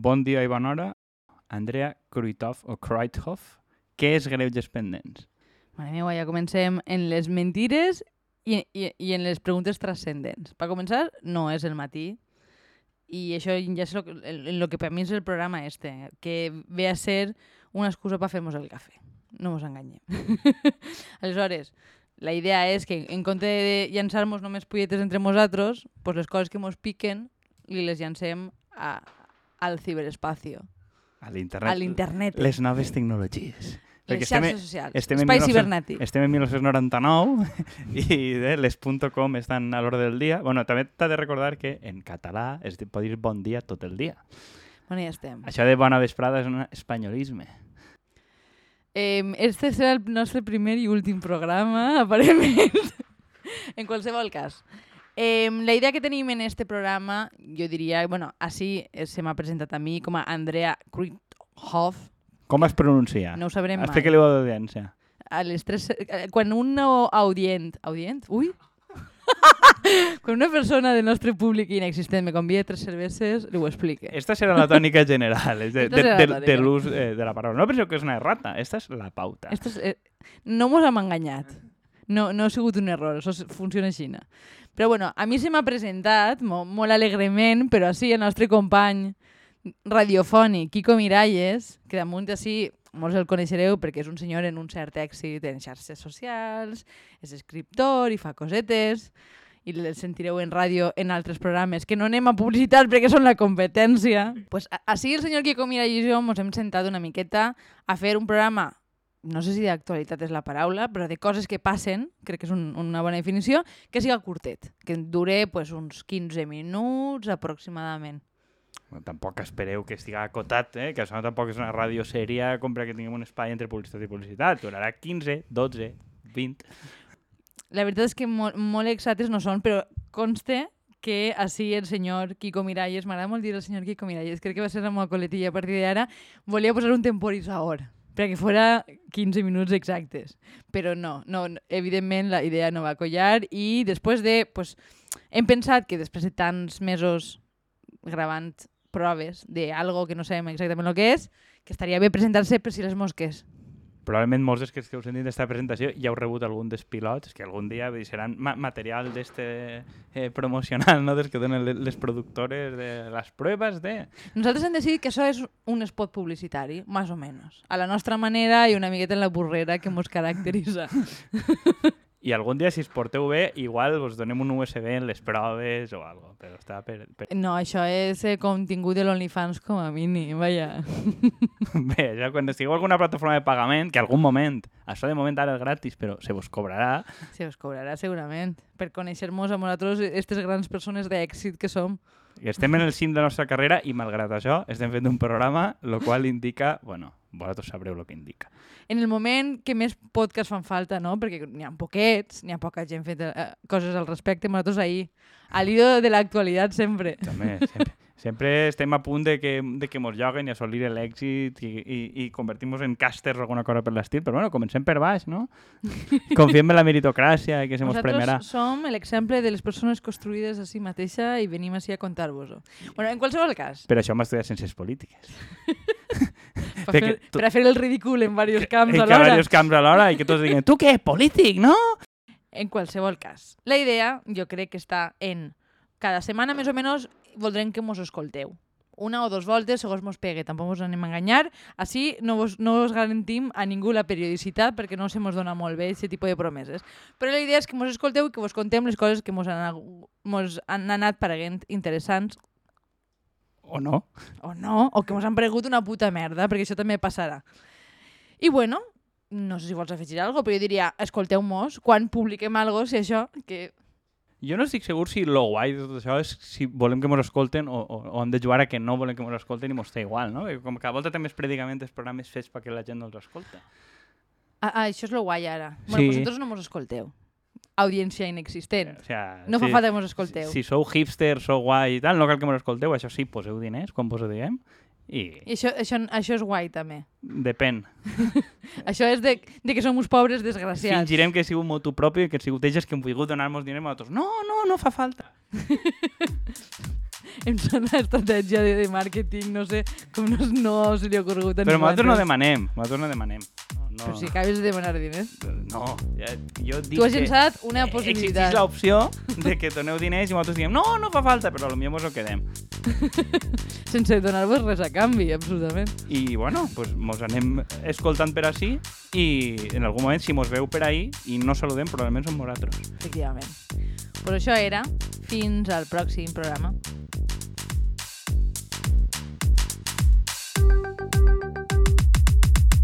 Bon dia i bona hora. Andrea Kruithoff o Kreuthoff. Què és greuges pendents? Mare meva, ja comencem en les mentires i, i, i en les preguntes transcendents. Per començar, no és el matí. I això ja és el, que per mi és el programa este, que ve a ser una excusa per fer-nos el cafè. No ens enganyem. Aleshores, la idea és que en compte de llançar-nos només polletes entre nosaltres, pues les coses que mos piquen li les llancem a, al ciberespacio, A l'internet. a l'internet, Les noves tecnologies. Perquè les estem, xarxes socials, estem espai 1900 cibernètic. estem en 1999 i eh, les .com estan a l'hora del dia. Bueno, també t'ha de recordar que en català es pot dir bon dia tot el dia. Bueno, ja estem. Això de bona vesprada és un espanyolisme. Eh, este serà el nostre primer i últim programa, aparentment. en qualsevol cas. Eh, la idea que tenim en este programa, jo diria, bueno, així eh, se m'ha presentat a mi com a Andrea Kruithoff, Com es pronuncia? no ho sabrem mai. Explica-li a l'audiència. A les tres, eh, quan un audient, audient? Ui! quan una persona del nostre públic inexistent me convida tres cerveses, li ho explique. Esta serà la tònica general de, Esta de, de, tònica. de l'ús eh, de la paraula. No penseu que és una errata, esta és la pauta. Esto és, eh, no mos hem enganyat. No, no ha sigut un error, això funciona així. Però bueno, a mi se m'ha presentat, mo, molt alegrement, però així el nostre company radiofònic, Kiko Miralles, que damunt així molts el coneixereu perquè és un senyor en un cert èxit en xarxes socials, és escriptor i fa cosetes, i el sentireu en ràdio en altres programes que no anem a publicitar perquè són la competència. Pues, així el senyor Kiko Miralles i jo ens hem sentat una miqueta a fer un programa no sé si d'actualitat és la paraula, però de coses que passen, crec que és un, una bona definició, que siga curtet, que dure pues, uns 15 minuts aproximadament. Bueno, tampoc espereu que estigui acotat, eh? que això tampoc és una ràdio sèria com perquè tinguem un espai entre publicitat i publicitat. Durarà 15, 12, 20... La veritat és que molt, molt exactes no són, però conste que així el senyor Kiko Miralles, m'agrada molt dir el senyor Kiko Miralles, crec que va ser la meva coletilla a partir d'ara, volia posar un temporizador perquè fora 15 minuts exactes. Però no, no, evidentment la idea no va collar i després de... Pues, hem pensat que després de tants mesos gravant proves d'algo que no sabem exactament el que és, que estaria bé presentar-se per si les mosques. Probablement molts dels que heu sentit d'esta presentació ja heu rebut algun dels pilots, que algun dia seran ma material d'este eh, promocional, no? des que donen le- les productores de les proves de... Nosaltres hem decidit que això és un spot publicitari, més o menys. A la nostra manera i una miqueta en la burrera que ens caracteritza. I algun dia, si es porteu bé, igual us donem un USB en les proves o algo, però està per... per... No, això és eh, contingut de l'OnlyFans com a mínim, vaja. Bé, ja quan estigueu alguna plataforma de pagament, que algun moment, això de moment ara és gratis, però se vos cobrarà, Se us cobrarà segurament per conèixer-nos a nosaltres, aquestes grans persones d'èxit que som. que estem en el cim de la nostra carrera i malgrat això estem fent un programa, el qual indica, bueno, vosaltres sabreu el que indica. En el moment que més podcasts fan falta, no? Perquè n'hi ha poquets, n'hi ha poca gent fet eh, coses al respecte, nosaltres ahir, a l'hilo de l'actualitat sempre. També, sempre, sempre estem a punt de que, de que mos lloguen i assolir l'èxit i, i, i convertir-nos en càsters o alguna cosa per l'estil, però bueno, comencem per baix, no? Confiem en la meritocràcia i que se mos Nosaltres premiarà. som l'exemple de les persones construïdes a si mateixa i venim així a contar-vos-ho. Bueno, en qualsevol cas, Per això hem estudiat ciències polítiques. fer, tu- per a fer el ridícul en diversos camps En alhora. diversos camps alhora i que tots diguen, tu què, polític, no? En qualsevol cas. La idea, jo crec que està en cada setmana més o menys voldrem que mos escolteu. Una o dos voltes, segons mos pegue, tampoc us anem a enganyar. Així no vos, no us garantim a ningú la periodicitat perquè no se mos dona molt bé aquest tipus de promeses. Però la idea és que mos escolteu i que vos contem les coses que mos han, mos han anat pareguent interessants O no? o no, o que mos han paregut una puta merda, perquè això també passarà. I bueno, no sé si vols afegir alguna cosa, però jo diria, escolteu-mos quan publiquem alguna cosa, si això, que Jo no estic segur si lo guai de tot això és si volem que mos escolten o, o, o hem de jugar a que no volem que mos escolten i mos té igual, no? Perquè com que a volta també es predicament els programes fets perquè la gent no els escolta. Ah, ah, això és lo guai ara. Sí. Bueno, vosaltres no mos escolteu. Audiència inexistent. O sea, No fa falta que mos escolteu. Si, si sou hipsters, sou guai i tal, no cal que mos escolteu, això sí, poseu diners, quan vos ho diguem, i I això, això, això és guai, també. depèn. Això és de, de que som uns pobres desgraciats. Fingirem que sigut motu propi i que sigut ells que hem volgut donar-nos diners a nosaltres. No, no, no fa falta. em sona estratègia de, de màrqueting, no sé, com no, no se li ha ocorregut a Però nosaltres no demanem, nosaltres no demanem. No, Però si acabes de demanar diners. no, ja, jo dic Tu has llançat una existeix possibilitat. l'opció de que doneu diners i nosaltres diem no, no fa falta, però potser mos ho quedem. Sense donar-vos res a canvi, absolutament. I bueno, pues mos anem escoltant per així i en algun moment si mos veu per ahí i no saludem probablement som nosaltres. Efectivament. Però això era. Fins al pròxim programa.